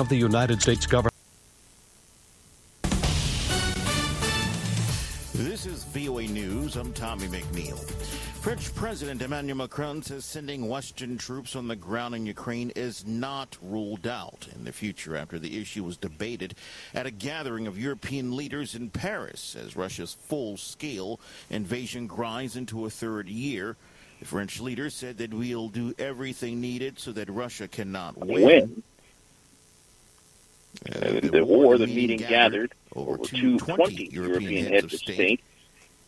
of the United States government. This is VOA News. I'm Tommy McNeil. French President Emmanuel Macron says sending Western troops on the ground in Ukraine is not ruled out in the future after the issue was debated at a gathering of European leaders in Paris as Russia's full scale invasion grinds into a third year. The French leader said that we'll do everything needed so that Russia cannot win. win. Uh, the, the war, the meeting gathered over 220 European heads of state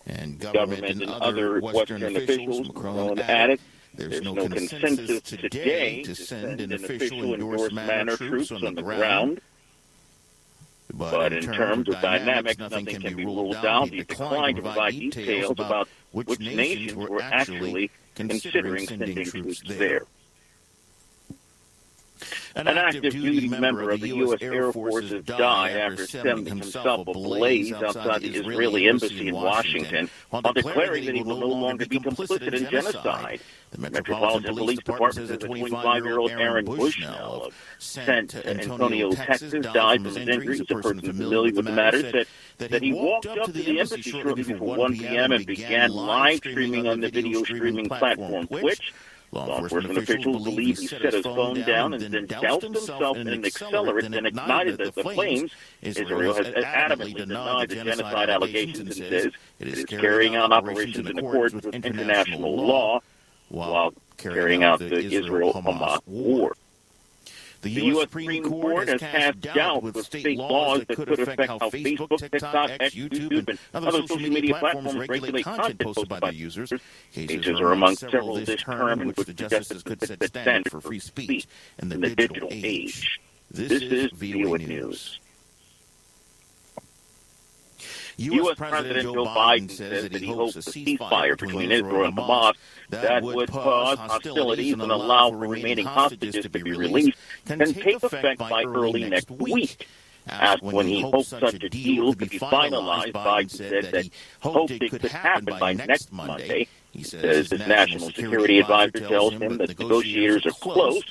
and government, government and other Western officials. Macron added, there's no consensus today to send an official endorsed manner troops on the ground. But in terms of dynamics, nothing can be ruled out. He declined to provide details about which nations were actually considering sending troops there. An, An active duty member of the U.S. Air Force has died after setting himself ablaze outside the Israeli embassy in Washington while declaring that he will no longer be complicit in genocide. The Metropolitan Police Department says that 25-year-old Aaron Bushnell of San Antonio, Texas, died from his injuries. A person familiar with the matter said that he walked up to the embassy shortly before 1 p.m. and began live streaming on the video streaming platform Twitch. Law enforcement officials believe he set his phone down and then doused himself in an accelerant and ignited the, the flames. Israel has adamantly denied the genocide allegations and says it is carrying out operations in accordance with international law while carrying out the Israel-Hamas war. The The U.S. Supreme Court has cast doubt with state laws that could affect how Facebook, TikTok, X, YouTube, and other social media platforms regulate content posted by their users. Cases are among several this term in which the justices could set standards for free speech in the digital age. This is VOA News. U.S. President Joe Biden says that he hopes a ceasefire between Israel and Hamas that would pause hostilities and allow for remaining hostages to be released can take effect by early next week. Asked when he hoped such a deal could be finalized, Biden said that he hoped it could happen by next Monday. He says his national security advisor tells him that negotiators are close.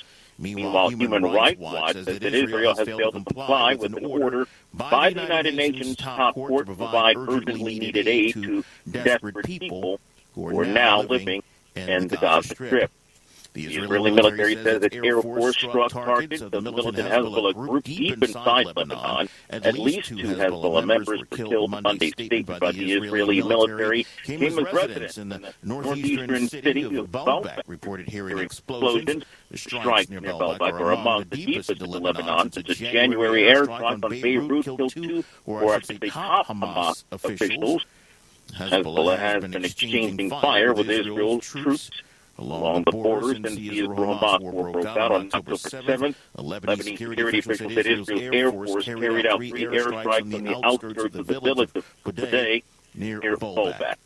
Meanwhile, Human Rights Watch says that Israel has failed to comply with an order by the United Nations top court to provide urgently needed aid to desperate people who are now living in the Gaza Strip. The Israeli military says that Air Force struck targets of the militant Hezbollah group deep inside Lebanon. At least two Hezbollah members were killed Monday. Statements by the Israeli military came as residents in the northeastern city of Baalbek reported hearing explosions. The strikes near Baalbek are among the deepest in Lebanon since a January airstrike on Beirut killed two or actually top Hamas officials. Hezbollah has been exchanging fire with Israel's troops along the borders since the Israel-Hamas war broke out on October 7th. Lebanese security officials said Israel's Air Force carried out three airstrikes on the outskirts of the village of Budeh near Baalbek.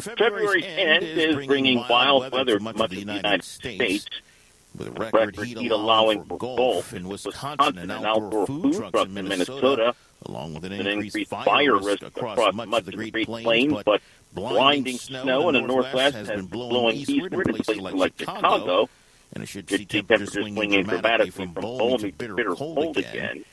February's end is bringing wild weather to much of the United States. With record heat allowing for golf in Wisconsin and outdoor food trucks in Minnesota, along with an increased fire risk across much of the Great Plains, but blinding snow in the Northwest has been blowing eastward in places like Chicago, and it should see temperatures swinging dramatically from balmy to bitter cold again.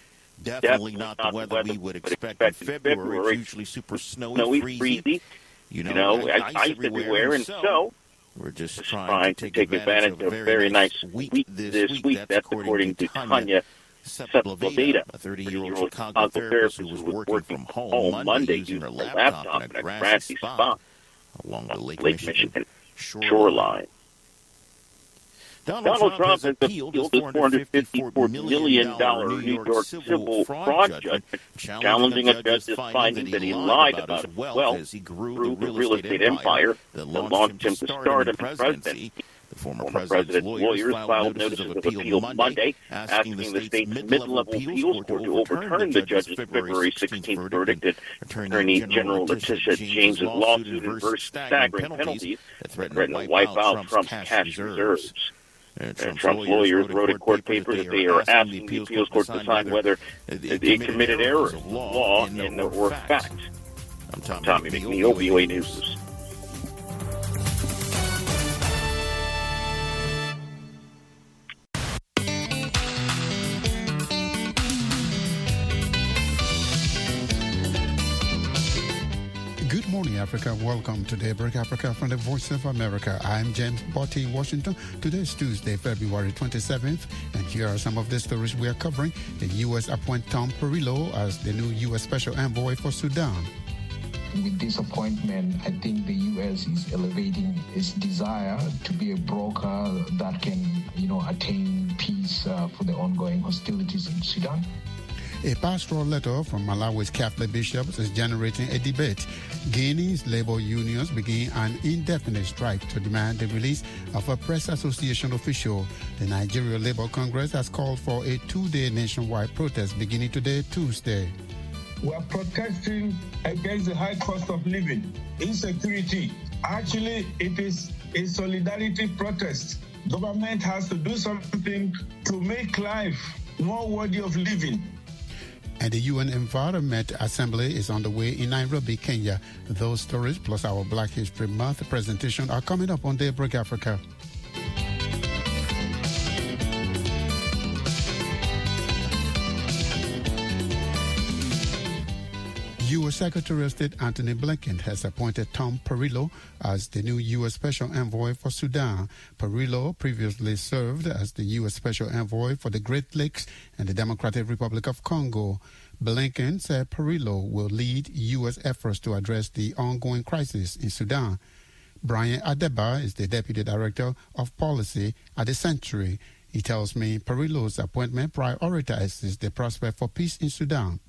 Definitely not the weather we would expect in February. It's usually super snowy, freezy. You know, ice everywhere, and so we're just just trying, to take, advantage, of a very nice week this week. That's according to Tanya Sepulveda, a 30-year-old Chicago therapist who was working from home Monday using her laptop in a grassy spot along the Lake, Michigan shoreline. shoreline. Donald, Trump has appealed his $454 million New York civil fraud judgment, challenging a judge's finding that he lied about his wealth as he grew the real estate empire that launched him to start in the presidency. The former Former president's president's lawyers filed notices of appeal Monday, asking the state's mid-level appeals court to overturn the judge's February 16th verdict and Attorney General Letitia James's lawsuit adverse staggering penalties that threaten to wipe out Trump's cash reserves. And And Trump's lawyers wrote a court paper that they are asking the appeals court to decide whether they committed errors of law in or fact. I'm Tommy, Tommy McNeil, VOA News. Africa. Welcome to Daybreak Africa from the Voice of America. I'm James Butty, Washington. Today is Tuesday, February 27th, and here are some of the stories we are covering. The U.S. appoint Tom Perriello as the new U.S. Special Envoy for Sudan. With this appointment, I think the U.S. is elevating its desire to be a broker that can, you know, attain peace uh, for the ongoing hostilities in Sudan. A pastoral letter from Malawi's Catholic bishops is generating a debate. Guinea's labor unions begin an indefinite strike to demand the release of a press association official. The Nigeria Labour Congress has called for a two-day nationwide protest beginning today, Tuesday. We are protesting against the high cost of living, insecurity. Actually, it is a solidarity protest. Government has to do something to make life more worthy of living and the UN Environment Assembly is on the way in Nairobi, Kenya. Those stories plus our Black History Month presentation are coming up on Daybreak Africa. U.S. Secretary of State Antony Blinken has appointed Tom Perriello as the new U.S. Special Envoy for Sudan. Perriello previously served as the U.S. Special Envoy for the Great Lakes and the Democratic Republic of Congo. Blinken said Perriello will lead U.S. efforts to address the ongoing crisis in Sudan. Brian Adeba is the Deputy Director of Policy at the Sentry. He tells me Perriello's appointment prioritizes the prospect for peace in Sudan.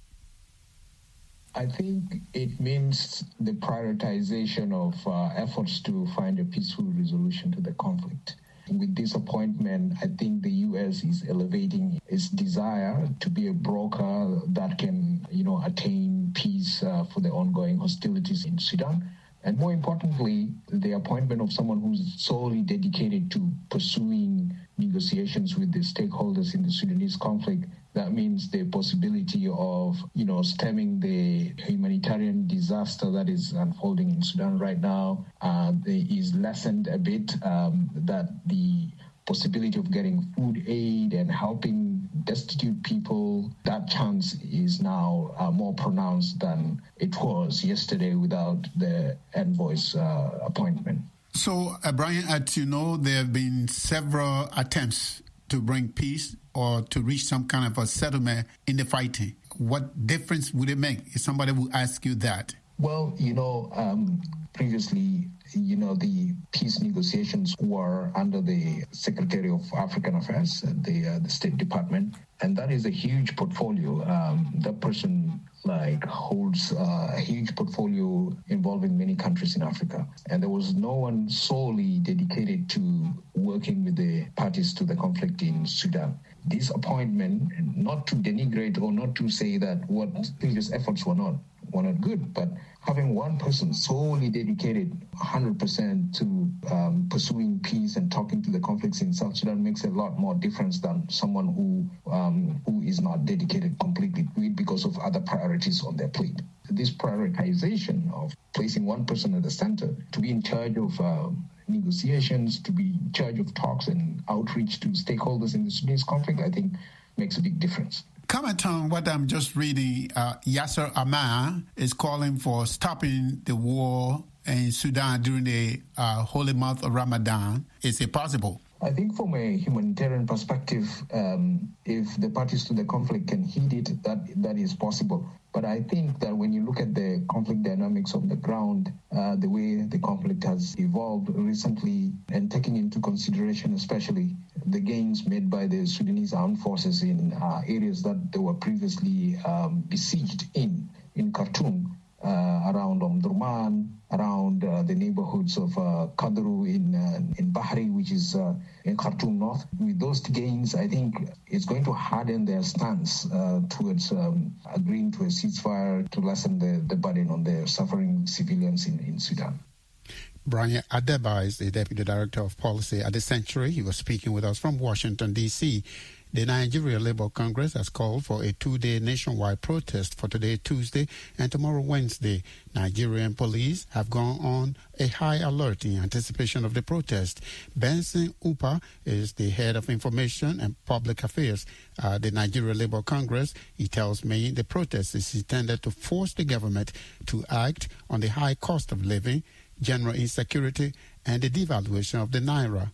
I think it means the prioritization of uh, efforts to find a peaceful resolution to the conflict. With this appointment, I think the U.S. is elevating its desire to be a broker that can, you know, attain peace uh, for the ongoing hostilities in Sudan. And more importantly, the appointment of someone who's solely dedicated to pursuing negotiations with the stakeholders in the Sudanese conflict that means the possibility of, you know, stemming the humanitarian disaster that is unfolding in Sudan right now uh, is lessened a bit. Um, that the possibility of getting food aid and helping destitute people, that chance is now uh, more pronounced than it was yesterday without the envoy's uh, appointment. So, uh, Brian, as you know, there have been several attempts to bring peace or to reach some kind of a settlement in the fighting? What difference would it make if somebody would ask you that? Well, you know, um, previously, you know, the peace negotiations were under the Secretary of African Affairs, the, uh, the State Department, and that is a huge portfolio. Um, that person like holds uh, a huge portfolio involving many countries in Africa, and there was no one solely dedicated to working with the parties to the conflict in Sudan. This appointment, not to denigrate or not to say that what previous efforts were not were not good, but having one person solely dedicated 100% to um, pursuing peace and talking to the conflicts in South Sudan makes a lot more difference than someone who um, who is not dedicated completely because of other priorities on their plate. This prioritization of placing one person at the center to be in charge of um, negotiations, to be in charge of talks and outreach to stakeholders in the Sudanese conflict, I think makes a big difference. Comment on what I'm just reading. Uh, Yasser Arafat is calling for stopping the war in Sudan during the uh, holy month of Ramadan. Is it possible? I think from a humanitarian perspective, um, if the parties to the conflict can heed it, that that is possible. But I think that when you look at the conflict dynamics on the ground, uh, the way the conflict has evolved recently, and taking into consideration especially the gains made by the Sudanese armed forces in uh, areas that they were previously um, besieged in, in Khartoum, uh, around Omdurman, around uh, the neighborhoods of uh, Kadru in uh, in Bahri, which is uh, in Khartoum North. With those gains, I think it's going to harden their stance uh, towards um, agreeing to a ceasefire to lessen the, the burden on the suffering civilians in, in Sudan. Brian Adeba is the Deputy Director of Policy at the Sentry. He was speaking with us from Washington, D.C. The Nigeria Labour Congress has called for a two-day nationwide protest for today, Tuesday, and tomorrow, Wednesday. Nigerian police have gone on a high alert in anticipation of the protest. Benson Upah is the head of information and public affairs at the Nigeria Labour Congress. He tells me the protest is intended to force the government to act on the high cost of living, general insecurity, and the devaluation of the naira.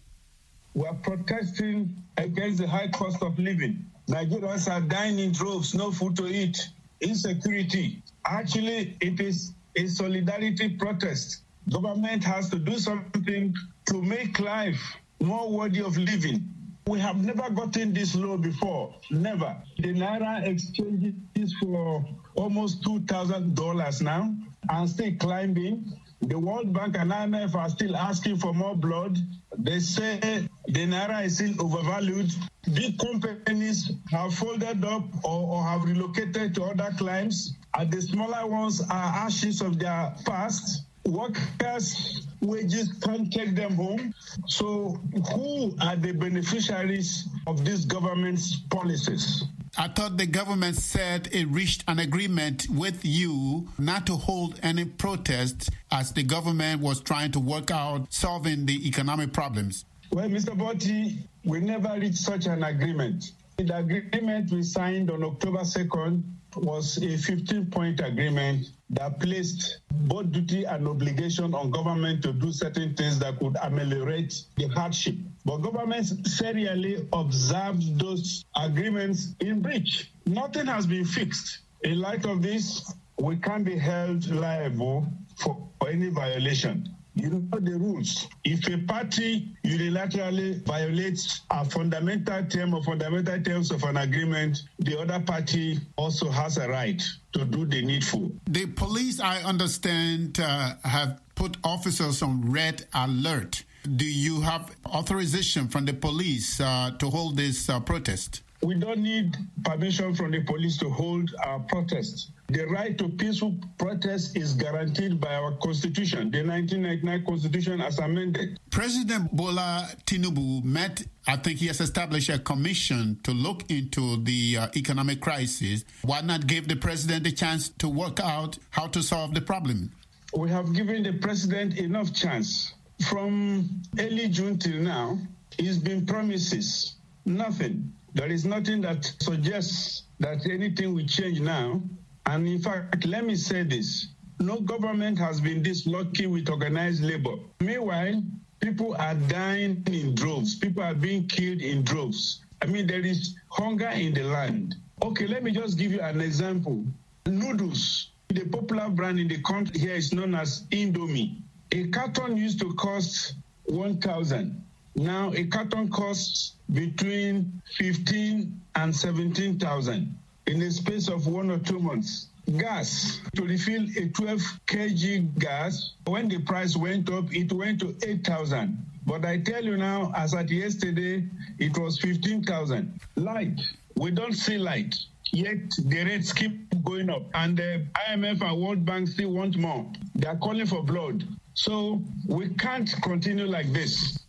We are protesting against the high cost of living. Nigerians are dying in droves, no food to eat, insecurity. Actually, it is a solidarity protest. Government has to do something to make life more worthy of living. We have never gotten this low before. Never. The Naira exchange is for almost $2,000 now and still climbing. The World Bank and IMF are still asking for more blood. They say the Naira is still overvalued. Big companies have folded up or, or have relocated to other climes. And the smaller ones are ashes of their past. Workers' wages can't take them home. So, who are the beneficiaries of this government's policies? I thought the government said it reached an agreement with you not to hold any protests as the government was trying to work out solving the economic problems. Well, Mr. Butty, we never reached such an agreement. The agreement we signed on October 2nd was a 15 point agreement that placed both duty and obligation on government to do certain things that could ameliorate the hardship. But governments serially observed those agreements in breach. Nothing has been fixed. In light of this, we can't be held liable for, for any violation. You know the rules. If a party unilaterally violates a fundamental term or fundamental terms of an agreement, the other party also has a right to do the needful. The police, I understand, uh, have put officers on red alert. Do you have authorization from the police uh, to hold this uh, protest? We don't need permission from the police to hold our protest. The right to peaceful protest is guaranteed by our constitution, the 1999 constitution as amended. President Bola Tinubu met, I think he has established a commission to look into the uh, economic crisis. Why not give the president a chance to work out how to solve the problem? We have given the president enough chance. From early June till now, he's been promises, nothing. There is nothing that suggests that anything will change now. And in fact, let me say this no government has been this lucky with organized labor. Meanwhile, people are dying in droves, people are being killed in droves. I mean, there is hunger in the land. Okay, let me just give you an example. Noodles, the popular brand in the country here is known as Indomie. A carton used to cost 1,000. Now a carton costs between 15 and 17,000 in the space of one or two months. Gas, to refill a 12 kg gas, when the price went up, it went to 8,000. But I tell you now, as at yesterday, it was 15,000. Light, we don't see light. Yet the rates keep going up, and uh, the IMF and World Bank still want more. They are calling for blood. So we can't continue like this.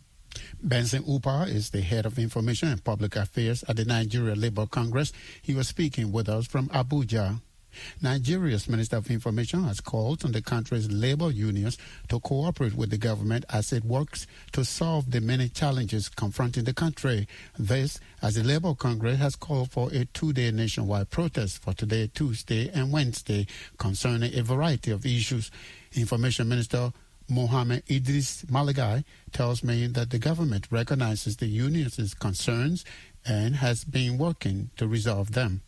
Benson Upah is the head of information and public affairs at the Nigeria Labour Congress. He was speaking with us from Abuja. Nigeria's Minister of Information has called on the country's labor unions to cooperate with the government as it works to solve the many challenges confronting the country. This, as the Labour Congress has called for a two-day nationwide protest for today, Tuesday and Wednesday concerning a variety of issues. Information Minister Mohammed Idris Malagi tells me that the government recognizes the union's concerns and has been working to resolve them.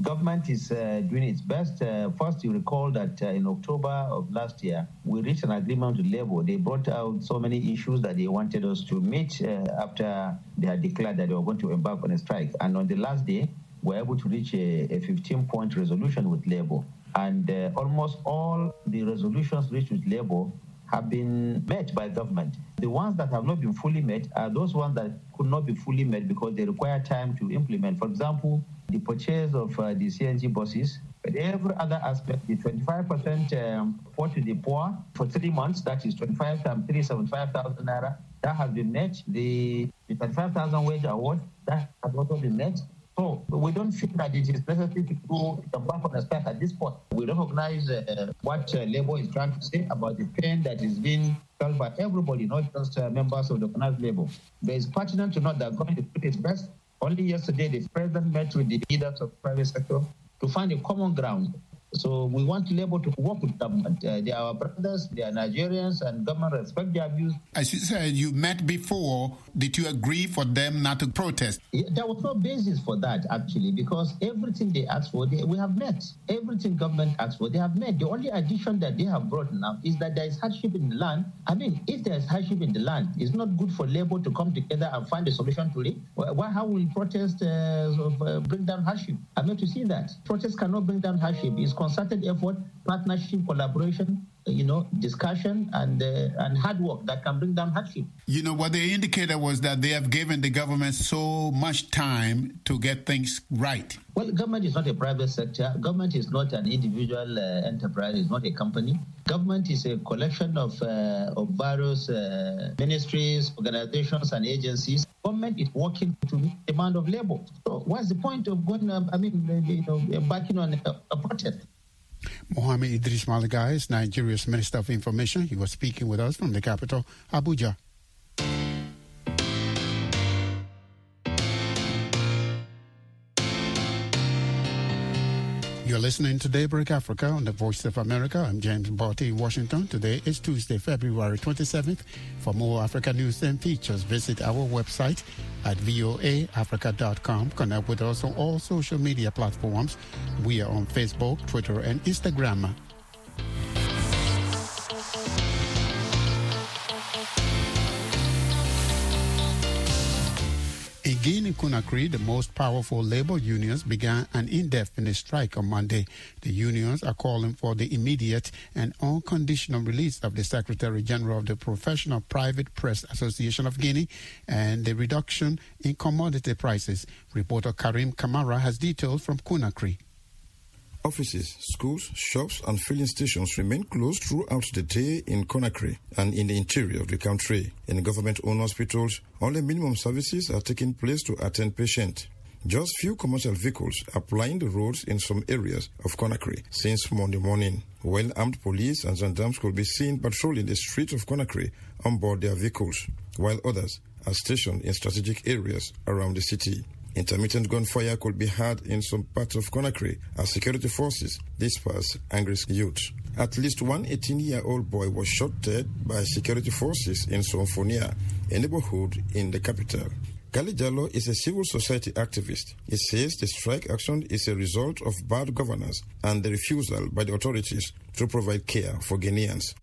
Government is uh, doing its best. Uh, first, you recall that uh, in October of last year, we reached an agreement with Labour. They brought out so many issues that they wanted us to meet uh, after they had declared that they were going to embark on a strike. And on the last day, we were able to reach a 15 point resolution with Labour. And uh, almost all the resolutions reached with Labour have been met by government. The ones that have not been fully met are those ones that could not be fully met because they require time to implement. For example, the purchase of uh, the CNG buses, but every other aspect, the 25% um, support to the poor for three months, that is 25 times 375,000 naira. that has been met. The, the 35,000 wage award, that has also been met. So we don't think that it is necessary to go back on a strike at this point. We recognize uh, what uh, Labour is trying to say about the pain that is being felt by everybody, not just uh, members of the organized Labour. There is pertinent to note that government is doing its best. Only yesterday, the president met with the leaders of the private sector to find a common ground so we want Labour to work with government. Uh, they are our brothers, they are Nigerians, and government respect their views. As you said, you met before. Did you agree for them not to protest? Yeah, there was no basis for that, actually, because everything they asked for, they, we have met. Everything government asked for, they have met. The only addition that they have brought now is that there is hardship in the land. I mean, if there is hardship in the land, it's not good for Labour to come together and find a solution to it. Why, how will protest uh, uh, bring down hardship? I'm not to see that. Protest cannot bring down hardship. It's concerted effort, partnership, collaboration, you know, discussion and uh, and hard work that can bring down hardship. You know, what they indicated was that they have given the government so much time to get things right. Well, government is not a private sector. Government is not an individual uh, enterprise. It's not a company. Government is a collection of uh, of various uh, ministries, organizations, and agencies. Government is working to meet the demand of labor. So, what's the point of going? Uh, I mean, you know, embarking on a, a protest? Mohamed Idris Malagi is Nigeria's Minister of Information. He was speaking with us from the capital, Abuja. You're listening to Daybreak Africa on the Voice of America. I'm James Butty in Washington. Today is Tuesday, February 27th. For more Africa news and features, visit our website at voaafrica.com. Connect with us on all social media platforms. We are on Facebook, Twitter, and Instagram. In Guinea-Conakry, the most powerful labor unions began an indefinite strike on Monday. The unions are calling for the immediate and unconditional release of the Secretary General of the Professional Private Press Association of Guinea and the reduction in commodity prices. Reporter Karim Kamara has details from Conakry. Offices, schools, shops, and filling stations remain closed throughout the day in Conakry and in the interior of the country. In government-owned hospitals, only minimum services are taking place to attend patients. Just few commercial vehicles are plying the roads in some areas of Conakry since Monday morning. Well-armed police and gendarmes could be seen patrolling the streets of Conakry on board their vehicles, while others are stationed in strategic areas around the city. Intermittent gunfire could be heard in some parts of Conakry as security forces disperse angry youth. At least one 18-year-old boy was shot dead by security forces in Sonfonia, a neighborhood in the capital. Gali Jallo is a civil society activist. He says the strike action is a result of bad governance and the refusal by the authorities to provide care for Guineans.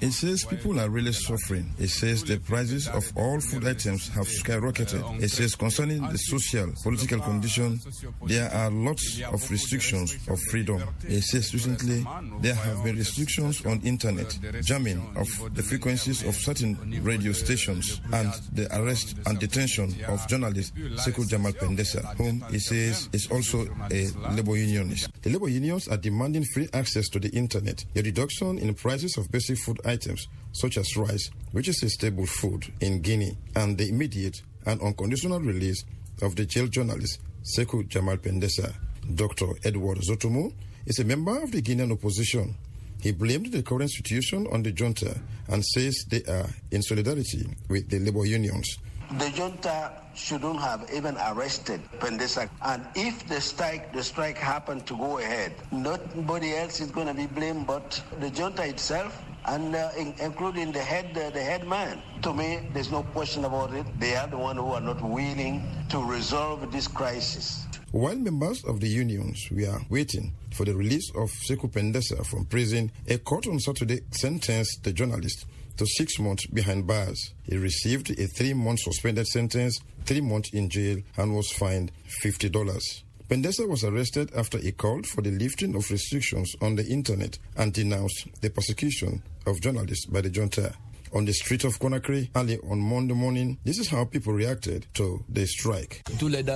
He says people are really suffering. He says the prices of all food items have skyrocketed. He says concerning the social, political condition, there are lots of restrictions of freedom. He says recently there have been restrictions on internet, jamming of the frequencies of certain radio stations, and the arrest and detention of journalist Sekou Jamal Pendessa, whom he says is also a labor unionist. The labor unions are demanding free access to the internet, a reduction in prices of basic food items such as rice, which is a staple food in Guinea, and the immediate and unconditional release of the jail journalist Sekou Jamal Pendessa. Dr. Edward Zotomo is a member of the Guinean opposition. He blamed the current situation on the junta and says they are in solidarity with the labor unions. The junta shouldn't have even arrested Pendessa. And if the strike, the strike happened to go ahead, nobody else is going to be blamed but the junta itself and uh, in, including the head, uh, the head man. To me, there's no question about it. They are the one who are not willing to resolve this crisis. While members of the unions were waiting for the release of Sekou Pendessa from prison, a court on Saturday sentenced the journalist to six months behind bars. He received a three-month suspended sentence, three months in jail, and was fined $50. Pendessa was arrested after he called for the lifting of restrictions on the internet and denounced the persecution of journalists by the junta. On the street of Conakry early on Monday morning, this is how people reacted to the strike. Frida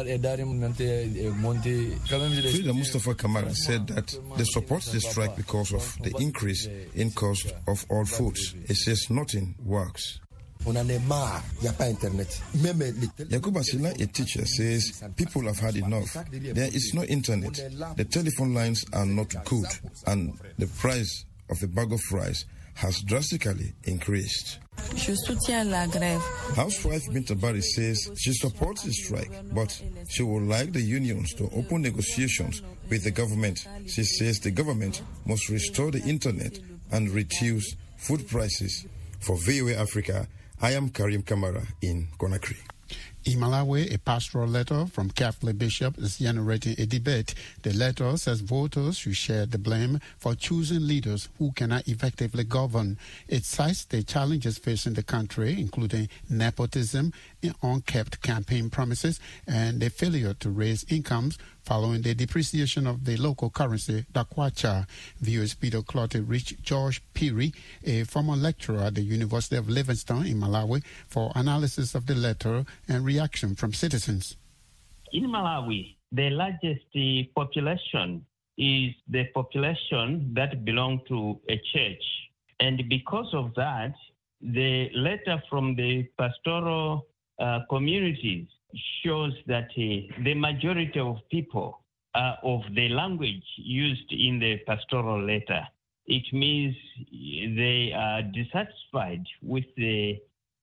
Mustafa Kamara said that they support the strike because of the increase in cost of all foods. He says nothing works. Yakuba Sila, a teacher, says people have had enough. There is no internet. The telephone lines are not good, and the price of a bag of rice has drastically increased. Housewife Binta Bari says she supports the strike, but she would like the unions to open negotiations with the government. She says the government must restore the internet and reduce food prices. For VOA Africa, I am Karim Kamara in Conakry. In Malawi, a pastoral letter from Catholic bishop is generating a debate. The letter says voters should share the blame for choosing leaders who cannot effectively govern. It cites the challenges facing the country, including nepotism, unkept campaign promises, and the failure to raise incomes following the depreciation of the local currency, the kwacha. VOA's Peter Clottey reached George Piri, a former lecturer at the University of Livingstone in Malawi, for analysis of the letter and reaction from citizens. In Malawi, the largest uh, population is the population that belong to a church. And because of that, the letter from the pastoral uh, communities shows that uh, the majority of people uh, of the language used in the pastoral letter. It means they are dissatisfied with the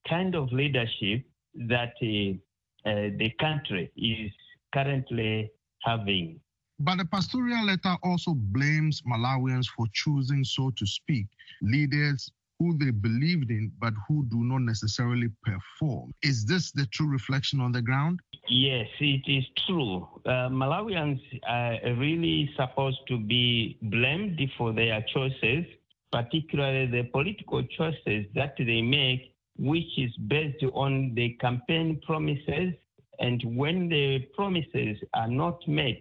kind of leadership that uh, the country is currently having. But the pastoral letter also blames Malawians for choosing, so to speak, leaders who they believed in, but who do not necessarily perform. Is this the true reflection on the ground? Yes, it is true. Uh, Malawians are really supposed to be blamed for their choices, particularly the political choices that they make, which is based on the campaign promises. And when the promises are not met,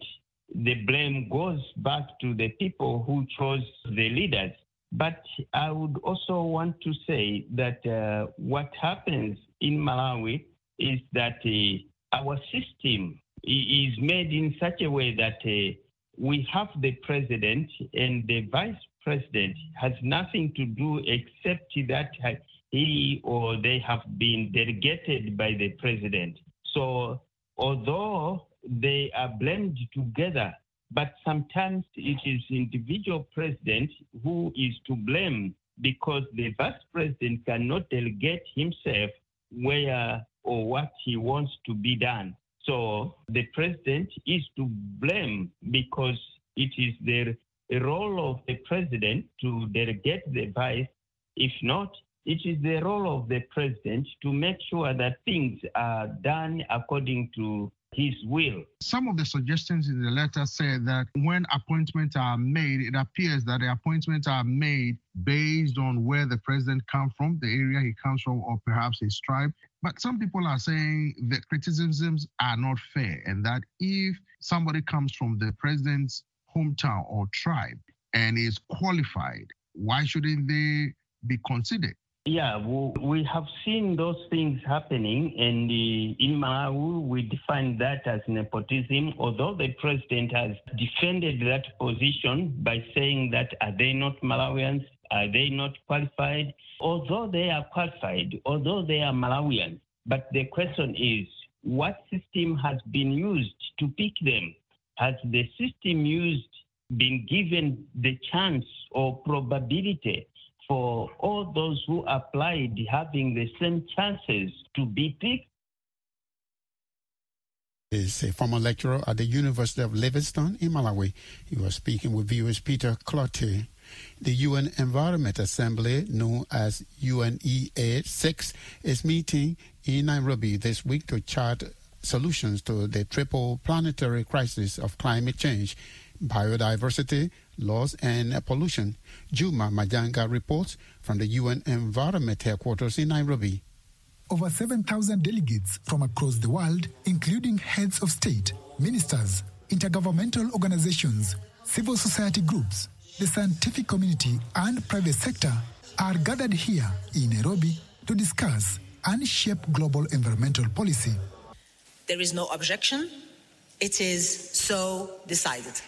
the blame goes back to the people who chose the leaders. But I would also want to say that uh, what happens in Malawi is that uh, our system is made in such a way that uh, we have the president and the vice president has nothing to do except that he or they have been delegated by the president. So although they are blamed together, but sometimes it is individual president who is to blame because the vice president cannot delegate himself where or what he wants to be done. So the president is to blame because it is the role of the president to delegate the vice. If not, it is the role of the president to make sure that things are done according to his will. Some of the suggestions in the letter say that when appointments are made, it appears that the appointments are made based on where the president comes from, the area he comes from, or perhaps his tribe. But some people are saying the criticisms are not fair, and that if somebody comes from the president's hometown or tribe and is qualified, why shouldn't they be considered? Yeah, we have seen those things happening, and uh, in Malawi, we define that as nepotism. Although the president has defended that position by saying that are they not Malawians? Are they not qualified? Although they are qualified, although they are Malawians, but the question is, what system has been used to pick them? Has the system used been given the chance or probability for all those who applied having the same chances to be picked. Is a former lecturer at the University of Livingston in Malawi. He was speaking with viewers Peter Clottey. The UN Environment Assembly, known as UNEA 6, is meeting in Nairobi this week to chart solutions to the triple planetary crisis of climate change, biodiversity, laws, and pollution. Juma Majanga reports from the UN Environment Headquarters in Nairobi. Over 7,000 delegates from across the world, including heads of state, ministers, intergovernmental organizations, civil society groups, the scientific community, and private sector, are gathered here in Nairobi to discuss and shape global environmental policy. There is no objection. It is so decided.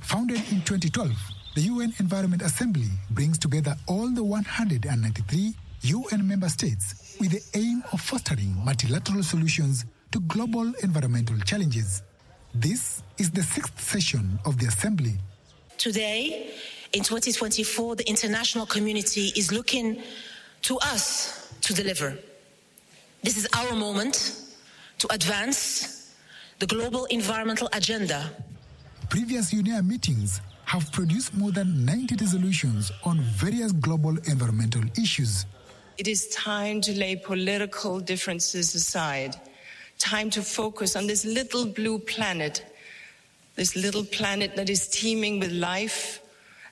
Founded in 2012, the UN Environment Assembly brings together all the 193 UN member states with the aim of fostering multilateral solutions to global environmental challenges. This is the sixth session of the Assembly. Today, in 2024, the international community is looking to us to deliver. This is our moment to advance the global environmental agenda. Previous UNEA meetings have produced more than 90 resolutions on various global environmental issues. It is time to lay political differences aside, time to focus on this little blue planet, this little planet that is teeming with life,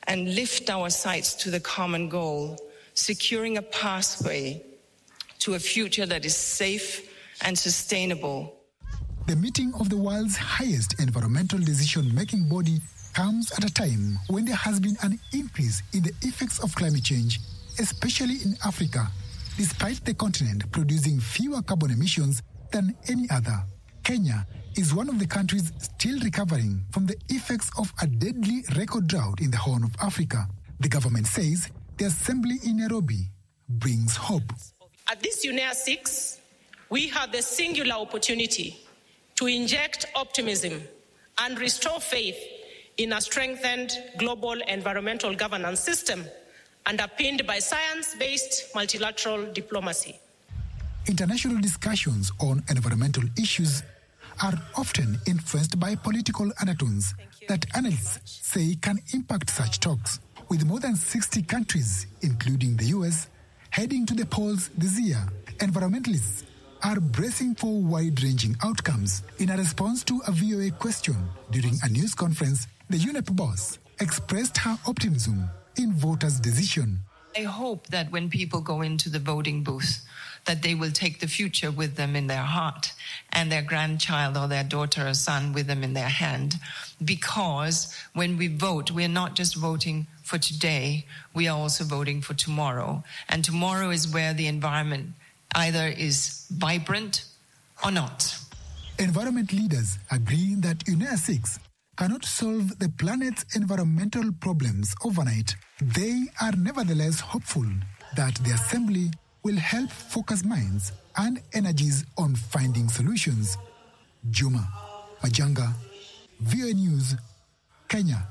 and lift our sights to the common goal, securing a pathway to a future that is safe and sustainable. The meeting of the world's highest environmental decision making body comes at a time when there has been an increase in the effects of climate change, especially in Africa, despite the continent producing fewer carbon emissions than any other. Kenya is one of the countries still recovering from the effects of a deadly record drought in the Horn of Africa. The government says the assembly in Nairobi brings hope. At this UNEA 6, we have the singular opportunity to inject optimism and restore faith in a strengthened global environmental governance system underpinned by science based multilateral diplomacy. International discussions on environmental issues are often influenced by political undertones that analysts say can impact such talks. With more than 60 countries, including the US, heading to the polls this year, environmentalists are bracing for wide ranging outcomes. In a response to a VOA question during a news conference, the UNEP boss expressed her optimism in voters' decision. I hope that when people go into the voting booth, that they will take the future with them in their heart and their grandchild or their daughter or son with them in their hand. Because when we vote, we're not just voting for today, we are also voting for tomorrow. And tomorrow is where the environment either is vibrant or not. Environment leaders agree that UNEA 6 cannot solve the planet's environmental problems overnight. They are nevertheless hopeful that the Assembly will help focus minds and energies on finding solutions. Juma Majanga, VOA News, Kenya.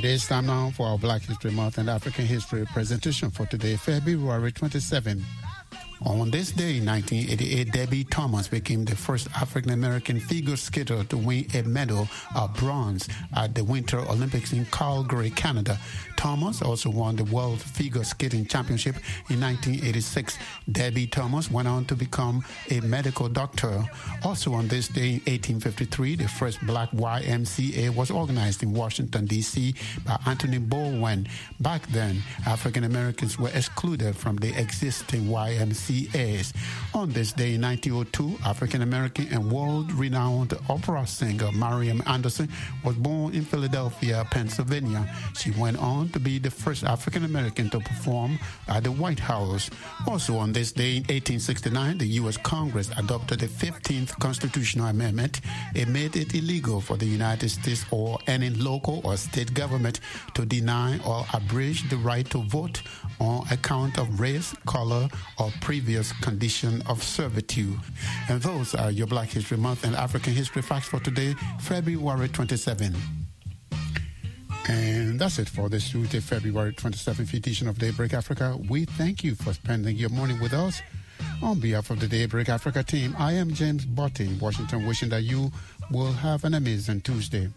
It is time now for our Black History Month and African History presentation for today, February 27. On this day in 1988, Debbie Thomas became the first African American figure skater to win a medal of bronze at the Winter Olympics in Calgary, Canada. Thomas also won the World Figure Skating Championship in 1986. Debbie Thomas went on to become a medical doctor. Also on this day in 1853, the first black YMCA was organized in Washington, D.C. by Anthony Bowen. Back then, African Americans were excluded from the existing YMCA. On this day in 1902, African American and world renowned opera singer Marian Anderson was born in Philadelphia, Pennsylvania. She went on to be the first African American to perform at the White House. Also on this day in 1869, the U.S. Congress adopted the 15th Constitutional Amendment. It made it illegal for the United States or any local or state government to deny or abridge the right to vote on account of race, color, or previous condition of servitude. And those are your Black History Month and African History facts for today, February 27. And that's it for this Tuesday, February 27th edition of Daybreak Africa. We thank you for spending your morning with us. On behalf of the Daybreak Africa team, I am James Butty in Washington, wishing that you will have an amazing Tuesday.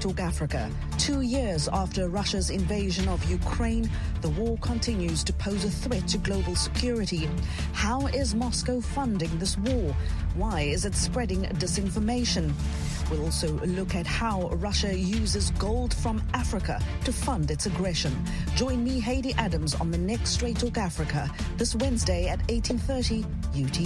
Talk Africa, two years after Russia's invasion of Ukraine, the war continues to pose a threat to global security. How is Moscow funding this war? Why is it spreading disinformation? We'll also look at how Russia uses gold from Africa to fund its aggression. Join me, Haiti Adams, on the next Straight Talk Africa this Wednesday at 18:30 UTC.